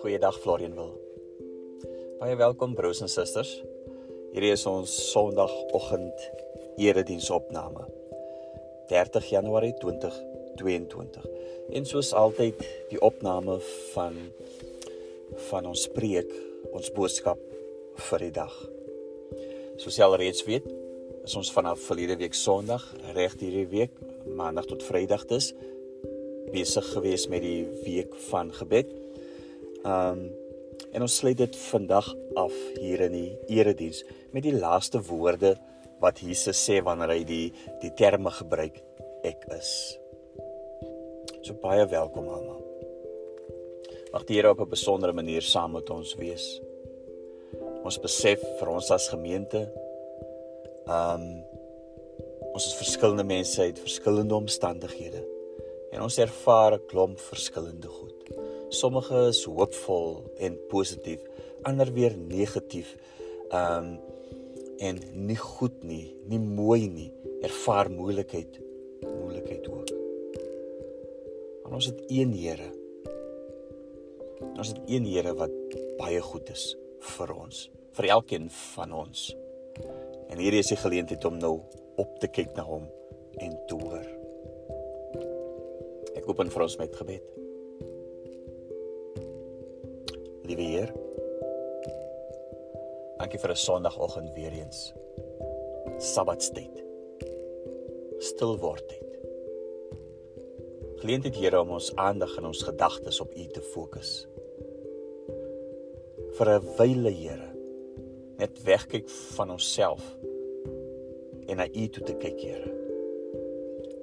Goeiedag Florian wil. Baie welkom broers en susters. Hierdie is ons Sondagoggend erediensopname. 30 Januarie 2022. En soos altyd die opname van van ons preek, ons boodskap vir die dag. Soos jy al reeds weet, is ons vanaf verlede week Sondag reg hierdie week, Maandag tot Vrydag dis besig gewees met die week van gebed. Um en ons sluit dit vandag af hier in die erediens met die laaste woorde wat Jesus sê wanneer hy die die terme gebruik ek is. So baie welkom almal. Mag die Here op 'n besondere manier saam met ons wees. Ons besef vir ons as gemeente um ons is verskillende mense uit verskillende omstandighede en ons ervaar 'n klomp verskillende goed. Sommige is hoopvol en positief, ander weer negatief. Um en nie goed nie, nie mooi nie, ervaar moeilikheid, moeilikheid ook. Maar ons het een Here. Ons het een Here wat baie goed is vir ons, vir elkeen van ons. En hierdie is die geleentheid om nou op te kyk na hom en te hoor. Ek open vir ons met gebed. Liewe Heer, dankie vir 'n Sondagoggend weer eens. Sabbatstyd. Stil word tyd. Geleentheid Here om ons aandag en ons gedagtes op U te fokus. Vir 'n wyle Here, net wegkyk van onsself en na U toe te kyk, Here.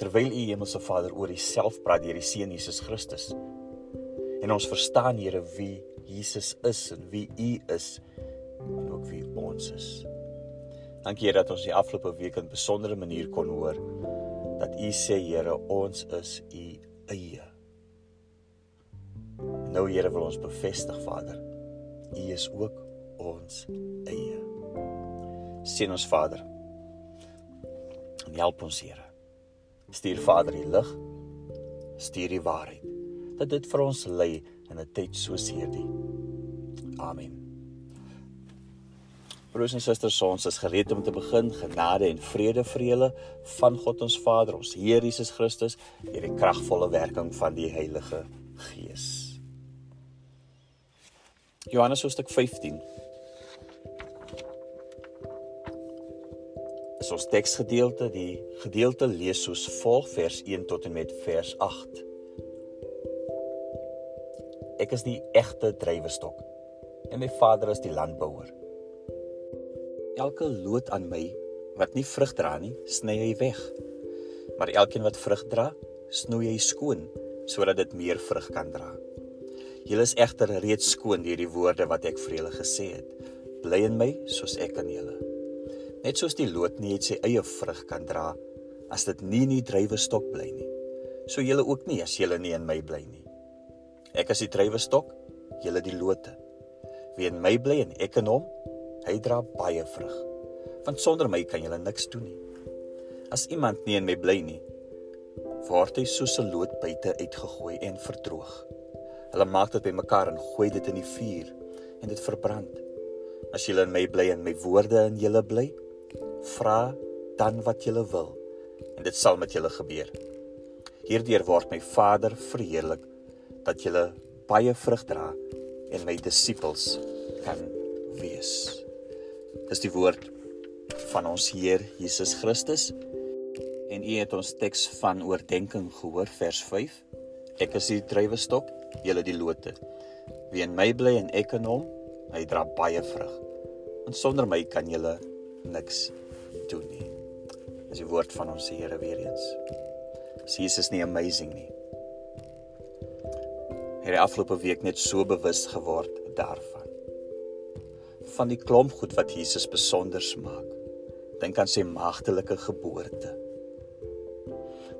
Terwyl U Hemelse Vader oor Uself praat deur die Seun Jesus Christus. En ons verstaan Here wie Jesus is en wie U is en ook wie ons is. Dankie Here dat ons die afgelope week in 'n besondere manier kon hoor dat U sê Here ons is U eie. Nou Here wil ons bevestig Vader, U is ook ons eie. Sien ons Vader. En help ons Here. Stuur Vader die lig, stuur die waarheid dat dit vir ons lei in 'n tyd soos hierdie. Amen. Broers en susters, ons is gereed om te begin. Genade en vrede vir julle van God ons Vader, ons Here Jesus Christus, deur die kragvolle werking van die Heilige Gees. Johannes hoofstuk 15. Is ons teksgedeelte, die gedeelte lees soos volg vers 1 tot en met vers 8. Ek is die egte drywestok en my Vader is die landbouer. Elke loot aan my wat nie vrug dra nie, sny hy weg. Maar elkeen wat vrug dra, snoei hy skoon sodat dit meer vrug kan dra. Julle is egter reeds skoon deur die woorde wat ek vir julle gesê het. Bly in my soos ek in julle. Net soos die loot nie sy eie vrug kan dra as dit nie in die drywestok bly nie. So julle ook nie as julle nie in my bly nie. Ek is die druiwestok, julle die lote. Wie in my bly en ek in hom, hy dra baie vrug. Want sonder my kan julle niks doen nie. As iemand nie in my bly nie, word hy soos 'n loot buite uitgegooi en verdroog. Hulle maak dit bymekaar en gooi dit in die vuur en dit verbrand. As julle in my bly en my woorde in julle bly, vra dan wat julle wil en dit sal met julle gebeur. Hierdeur word my Vader verheerlik dat julle baie vrug dra en my disippels kan wees. Dis die woord van ons Heer Jesus Christus. En u het ons teks van oordeenking gehoor vers 5. Ek is die druiwestok, julle die lote. Wie in my bly en ek in hom, hy dra baie vrug. Want sonder my kan julle niks doen nie. Dis die woord van ons Here weer eens. Is Jesus nie amazing nie? het die afgelope week net so bewus geword daarvan. Van die klomp goed wat Jesus besonder maak. Dink aan sy maagtelike geboorte.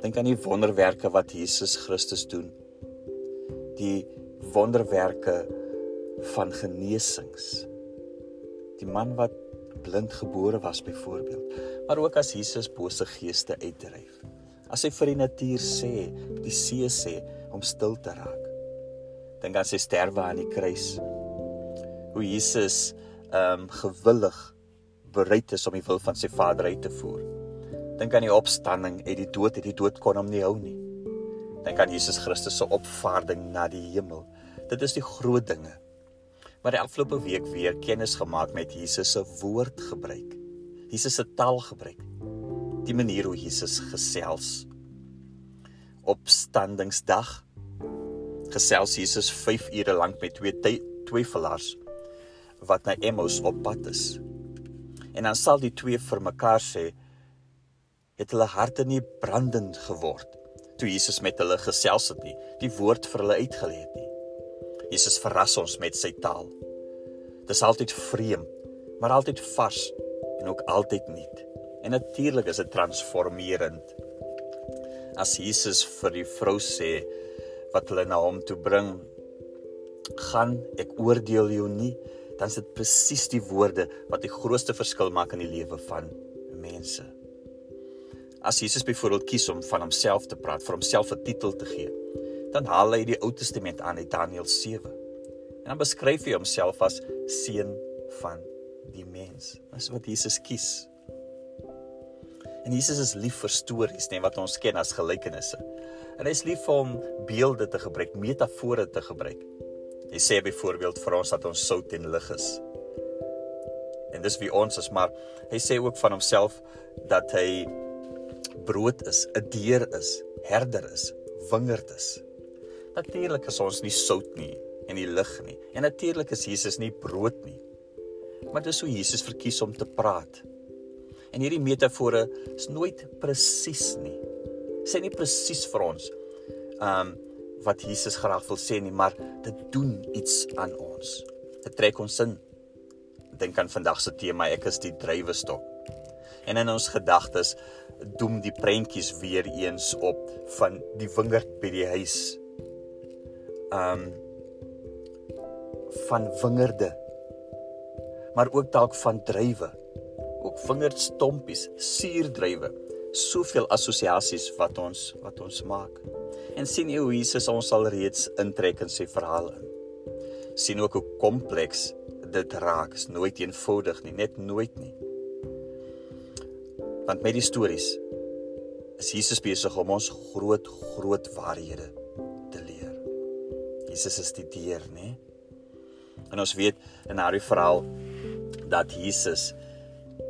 Dink aan die wonderwerke wat Jesus Christus doen. Die wonderwerke van genesings. Die man wat blind gebore was byvoorbeeld, maar ook as Jesus bose geeste uitdryf. As hy vir die natuur sê, die see sê om stil te raak. Dink aan sy sterwe aan die kruis. Hoe Jesus ehm um, gewillig bereid is om die wil van sy Vader uit te voer. Dink aan die opstanding uit die dood, uit die dood kon hom nie hou nie. Dink aan Jesus Christus se opvaarding na die hemel. Dit is die groot dinge. Maar die afgelope week weer kennis gemaak met Jesus se woord gebruik. Jesus se taal gebruik. Die manier hoe Jesus gesels. Opstandingsdag gesels Jesus 5 ure lank met twee twyfelaars wat na Emmaus op pad is. En dan sal die twee vir mekaar sê het hulle harte nie brandend geword toe Jesus met hulle gesels het nie, die woord vir hulle uitgelê het nie. Jesus verras ons met sy taal. Dit is altyd vreemd, maar altyd vars en ook altyd nuut. En natuurlik is dit transformerend. As Jesus vir die vrou sê wat hulle na hom toe bring, gaan ek oordeel jou nie, dan is dit presies die woorde wat die grootste verskil maak in die lewe van mense. As Jesus byvoorbeeld kies om van homself te praat, vir homself 'n titel te gee, dan haal hy die Ou Testament aan uit Daniël 7. En dan beskryf hy homself as seun van die mens. Dis wat Jesus kies. En Jesus is lief vir stories, net wat ons ken as gelykenisse. En hy is lief om beelde te gebruik, metafore te gebruik. Hy sê byvoorbeeld vir ons dat ons sout en lig is. En dis wie ons is, maar hy sê ook van homself dat hy brood is, 'n deur is, herder is, wingerd is. Natuurlik is ons nie sout nie en nie lig nie. En natuurlik is Jesus nie brood nie. Maar dis hoe Jesus verkies om te praat. En hierdie metafore is nooit presies nie. Sê nie presies vir ons um wat Jesus graag wil sê nie, maar dit doen iets aan ons. Dit trek ons in. Dink aan vandag se tema, ek is die drywestok. En in ons gedagtes doem die prentjies weer eens op van die wingerd by die huis. Um van wingerde. Maar ook dalk van druiwe. Ook wingerdstompies, suurdruiwe. Soveel assosiasies wat ons wat ons maak. En sien jy hoe Jesus ons al reeds intrek in sy verhaal in. sien ook hoe kompleks dit raak. Is nooit eenvoudig nie, net nooit nie. Want met die stories is Jesus besig om ons groot groot waarhede. Jesus is die deur, né? En ons weet in daardie verhaal dat Jesus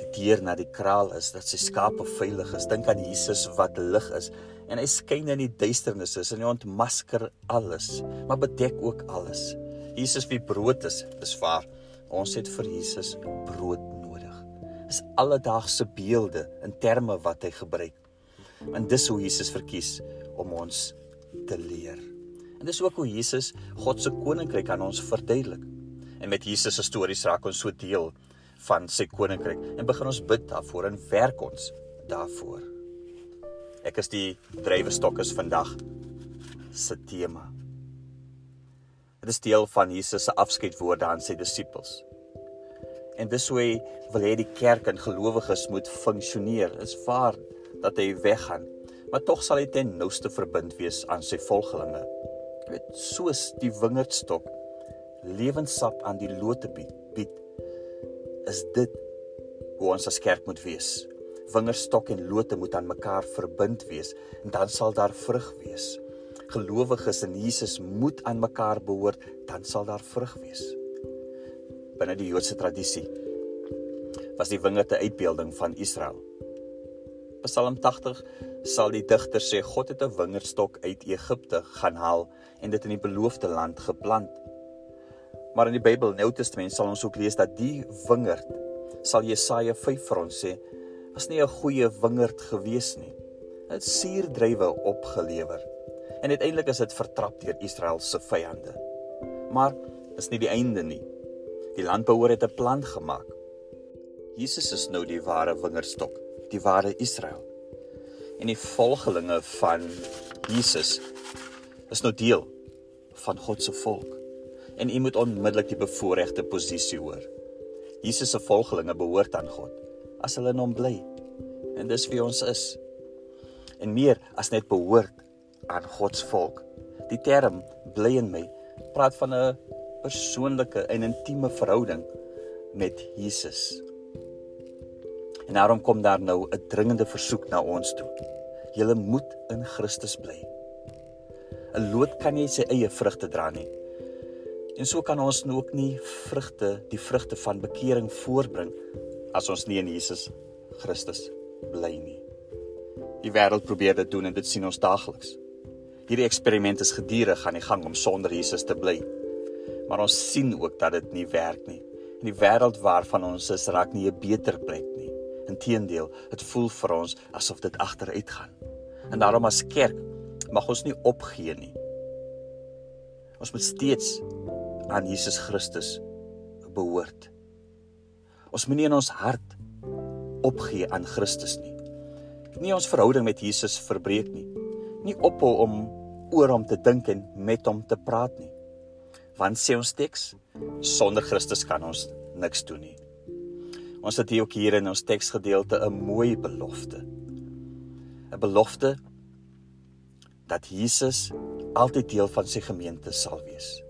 die deur na die kraal is, dat sy skape veilig is. Dink aan Jesus wat lig is en hy skyn in die duisternis is en hy ontmasker alles, maar bedek ook alles. Jesus wie brood is, is waar. Ons het vir Jesus brood is alledaagse beelde in terme wat hy gebruik. En dis hoe Jesus verkies om ons te leer. En dis ook hoe Jesus God se koninkryk aan ons verduidelik. En met Jesus se stories raak ons so deel van sy koninkryk en begin ons bid daarvoor en werk ons daarvoor. Ek is die drywestok is vandag se tema. Dit is deel van Jesus se afskeidwoorde aan sy disippels. En dis hoe hy wil hê die kerk en gelowiges moet funksioneer. Is waar dat hy weggaan, maar tog sal hy ten nouste verbind wees aan sy volgelinge. Weet, soos die wingerdstok lewenssap aan die lote bied, bied is dit hoe ons as kerk moet wees. Wingerdstok en lote moet aan mekaar verbind wees en dan sal daar vrug wees. Gelowiges in Jesus moet aan mekaar behoort, dan sal daar vrug wees binne die Joodse tradisie was die wingerd 'n uitbeelding van Israel. Psalm 80 sal die digter sê God het 'n wingerdstok uit Egipte gaan haal en dit in die beloofde land geplant. Maar in die Bybel, Nuwe Testament, sal ons ook lees dat die wingerd sal Jesaja 5 vir ons sê was nie 'n goeie wingerd gewees nie. Dit suurdrywe opgelewer. En uiteindelik is dit vertrap deur Israel se vyande. Maar is nie die einde nie. Die landbouer het 'n plan gemaak. Jesus is nou die ware wingerdstok, die ware Israel. En die volgelinge van Jesus is nou deel van God se volk. En u moet onmiddellik die bevoordeelde posisie hoor. Jesus se volgelinge behoort aan God as hulle in hom bly. En dis wie ons is. en meer as net behoort aan God se volk. Die term bly in my praat van 'n persoonlike en intieme verhouding met Jesus. En daarom kom daar nou 'n dringende versoek na ons toe. Julle moet in Christus bly. 'n Loot kan nie sy eie vrugte dra nie. En so kan ons nou ook nie vrugte, die vrugte van bekering voortbring as ons nie in Jesus Christus bly nie. Die wêreld probeer dit doen en dit sien ons daagliks. Hierdie eksperiment is gedurig aan die gang om sonder Jesus te bly. Maar ons sien ook dat dit nie werk nie. En die wêreld waarvan ons is raak nie 'n beter plek. Inteendeel, dit voel vir ons asof dit agteruit gaan. En daarom as kerk mag ons nie opgee nie. Ons moet steeds aan Jesus Christus behoort. Ons moenie in ons hart opgee aan Christus nie. Nie ons verhouding met Jesus verbreek nie. Nie ophou om oor hom te dink en met hom te praat nie. Want sê ons teks, sonder Christus kan ons niks doen nie. Ons het hier ook hier in ons teksgedeelte 'n mooi belofte. 'n Belofte dat Jesus altyd deel van sy gemeente sal wees.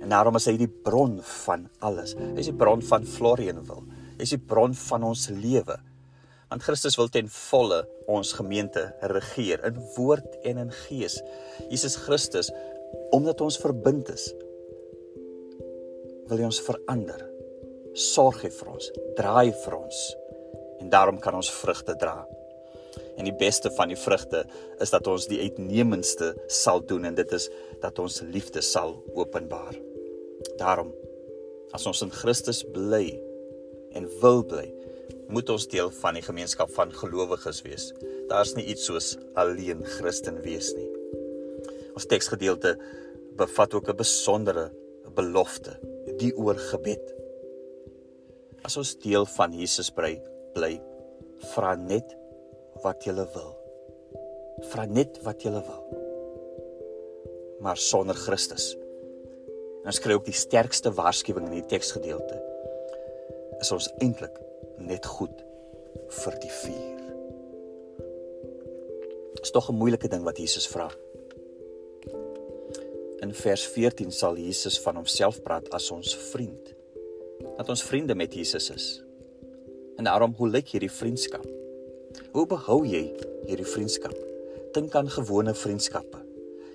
En daarom is hy die bron van alles. Hy is die bron van Florianville. Hy is die bron van ons lewe. Want Christus wil ten volle ons gemeente regeer in woord en in gees. Jesus Christus omdat ons verbind is wil hy ons verander sorg hy vir ons, draai vir ons. En daarom kan ons vrugte dra. En die beste van die vrugte is dat ons die uitnemendste sal doen en dit is dat ons liefde sal openbaar. Daarom as ons in Christus bly en wil bly, moet ons deel van die gemeenskap van gelowiges wees. Daar's nie iets soos alleen Christen wees nie. Ons teksgedeelte bevat ook 'n besondere belofte, die oor gebed. As ons deel van Jesus bly, bly vra net wat jy wil. Vra net wat jy wil. Maar sonder Christus. En ons kry ook die sterkste waarskuwing in die teksgedeelte. Is ons eintlik net goed vir die vuur. Is tog 'n moeilike ding wat Jesus vra. In vers 14 sal Jesus van homself praat as ons vriend dat ons vriende met Jesus is. En daarom hoe lyk hierdie vriendskap? Hoe behou jy hierdie vriendskap? Dink aan gewone vriendskappe.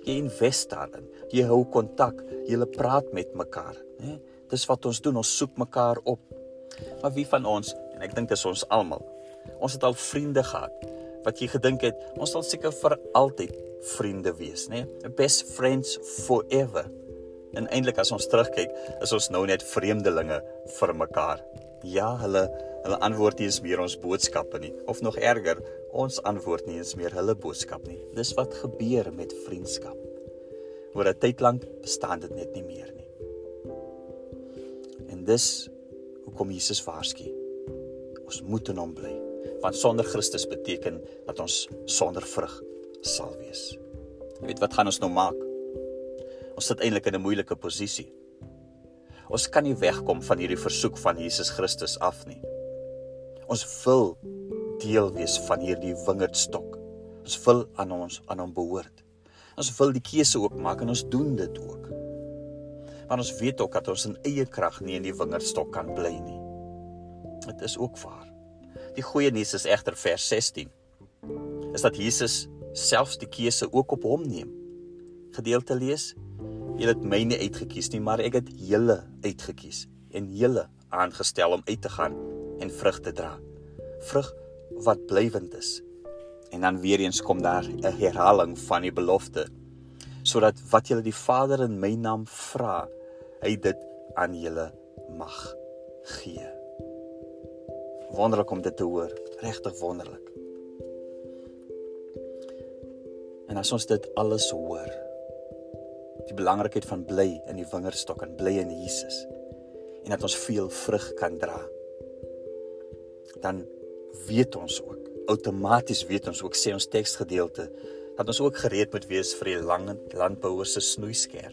Jy investeer daarin. Jy hou kontak, jy praat met mekaar, né? Dis wat ons doen, ons soek mekaar op. Maar wie van ons, en ek dink dis ons almal, ons het al vriende gehad wat jy gedink het ons sal seker vir altyd vriende wees, né? Best friends forever. En eintlik as ons terugkyk, is ons nou net vreemdelinge vir mekaar. Ja, hulle hulle antwoord nie eens meer ons boodskappe nie, of nog erger, ons antwoord nie eens meer hulle boodskap nie. Dis wat gebeur met vriendskap. Oor 'n tyd lank bestaan dit net nie meer nie. En dis hoekom Jesus waarsku. Ons moet in hom bly, want sonder Christus beteken dat ons sonder vrug sal wees. Jy weet wat gaan ons nou maak? Ons sit eintlik in 'n moeilike posisie. Ons kan nie wegkom van hierdie versoek van Jesus Christus af nie. Ons wil deel wees van hierdie wingerdstok. Ons wil aan ons aan hom behoort. Ons wil die keuse ook maak en ons doen dit ook. Maar ons weet ook dat ons in eie krag nie in die wingerdstok kan bly nie. Dit is ook waar. Die goeie nuus is egter vers 16. Is dat Jesus selfs die keuse ook op hom neem. Gedeelte lees Jy het my nie uitget kies nie, maar ek het julle uitget kies en julle aangestel om uit te gaan en vrug te dra. Vrug wat blywend is. En dan weer eens kom daar 'n herhaling van die belofte sodat wat julle die Vader in my naam vra, hy dit aan julle mag gee. Wonderlik om dit te hoor, regtig wonderlik. En as ons dit alles hoor, die belangrikheid van bly in die wingerdstok en bly in Jesus en dat ons veel vrug kan dra. Dan weet ons ook, outomaties weet ons ook sê ons teksgedeelte dat ons ook gereed moet wees vir die lang landbouer se snoeisker.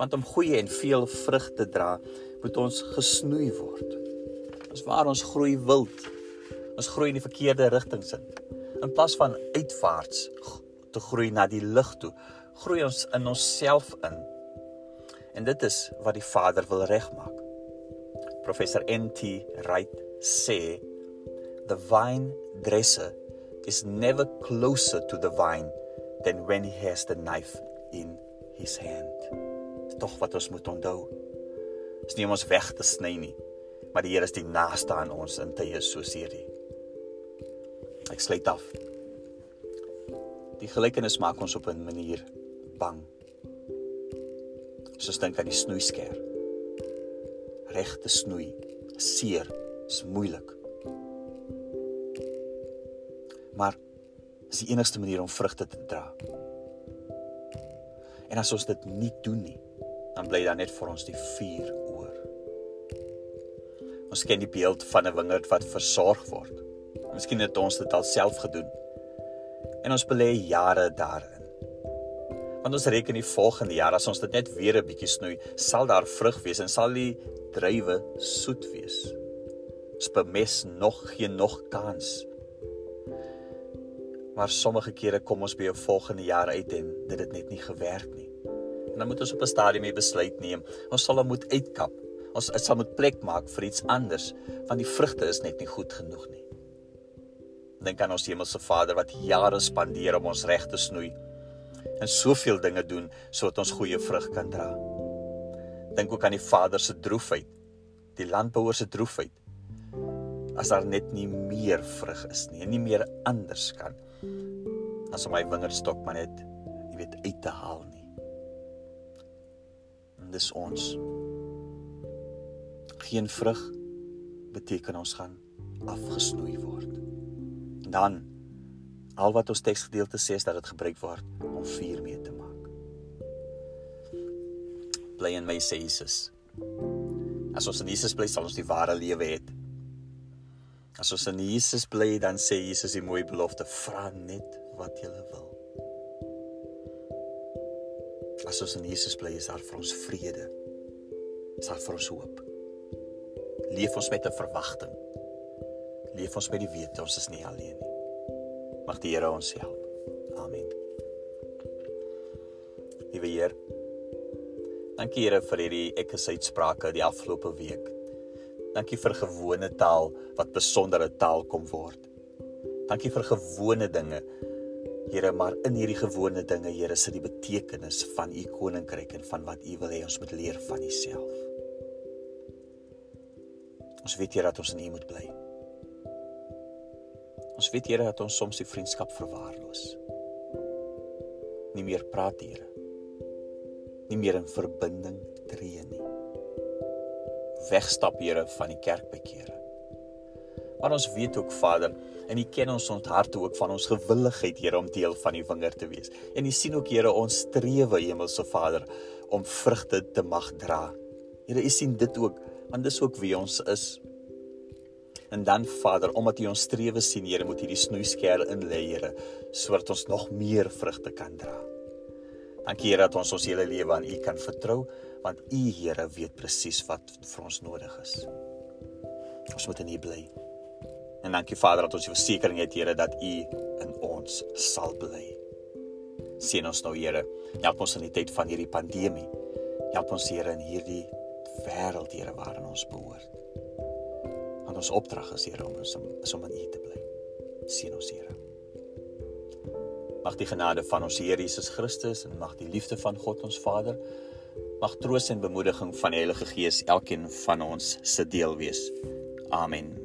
Want om goeie en veel vrug te dra, moet ons gesnoei word. Ons waar ons groei wild. Ons groei in die verkeerde rigtings in. In plaas van uitwaarts te groei na die lig toe, groei ons in onsself in. En dit is wat die Vader wil regmaak. Professor NT Wright sê the vine dresser is never closer to the vine than when he has the knife in his hand. Tog wat ons moet onthou. Dis nie om ons weg te sny nie, maar die Here is die naaste aan ons in tye soos hierdie. Ek sluit af. Die gelykenis maak ons op 'n manier bang. Soos dink aan die snoeisker. Regte snoei, seer, is moeilik. Maar is die enigste manier om vrugte te dra. En as ons dit nie doen nie, dan bly daar net vir ons die vuur oor. Ons ken die beeld van 'n wingerd wat versorg word. Miskien het ons dit alself gedoen. En ons belê jare daarin. Want ons reken die volgende jaar as ons dit net weer 'n bietjie snoei, sal daar vrug wees en sal die druiwe soet wees. Ons bemes nog geen nog kans. Maar sommige kere kom ons by 'n volgende jaar uit en dit het net nie gewerk nie. En dan moet ons op 'n stadium mee besluit neem. Ons sal hom moet uitkap. Ons sal moet plek maak vir iets anders, want die vrugte is net nie goed genoeg nie. Dink aan ons hemelse Vader wat jare spandeer om ons reg te snoei en soveel dinge doen sodat ons goeie vrug kan dra. Dink ook aan die Vader se droefheid, die landbouer se droefheid. As daar net nie meer vrug is nie, en nie meer anders kan as om my wingerdstok maar net, jy weet, uit te haal nie. En dis ons. Geen vrug beteken ons gaan afgesnoei word. Dan al wat ons teksgedeelte sê is dat dit gebruik word om vuur mee te maak. Bly in my sê Jesus. As ons in Jesus bly, sal ons die ware lewe hê. As ons in Jesus bly, dan sê Jesus die mooi belofte: "Vra net wat jy wil." As ons in Jesus bly, is daar vir ons vrede. Is daar vir ons hoop. Leef ons met 'n verwagting. Leef ons met die wete ons is nie alleen nie. Mag die Here ons help. Amen. Liewe Heer, dankie Here vir hierdie ekkesuitsprake die afgelope week. Dankie vir gewone taal wat besondere taal kom word. Dankie vir gewone dinge Here, maar in hierdie gewone dinge, Here, sit die betekenis van u koninkryk en van wat u wil hê ons moet leer van u self. Ons weet Here dat ons in u moet bly. Ons weet Here dat ons soms die vriendskap verwaarloos. Nie meer praat Here. Nie meer in verbinding tree nie. Wegstap Here van die kerk by kere. Maar ons weet ook Vader, en U ken ons ons harte ook van ons gewilligheid Here om deel van U vinger te wees. En U sien ook Here ons strewe Hemelse Vader om vrugte te mag dra. Here, U sien dit ook, want dis ook wie ons is. En dan Vader, omdat U ons strewe sien, Here, moet U die snoeisker in lê, Here, sodat ons nog meer vrugte kan dra. Dankie Here dat ons ons hele lewe aan U kan vertrou, want U Here weet presies wat vir ons nodig is. Ons moet in U bly. En dankie Vader dat ons die versekering het Here dat U in ons sal bly. Sien ons nou Here, help ons in die tyd van hierdie pandemie. Help ons Here in hierdie wêreld Here waarin ons behoort. Want ons opdrag is Here om ons is om in U te bly. Sien ons Here. Mag die genade van ons Here Jesus Christus en mag die liefde van God ons Vader mag troos en bemoediging van die Heilige Gees elkeen van ons se deel wees. Amen.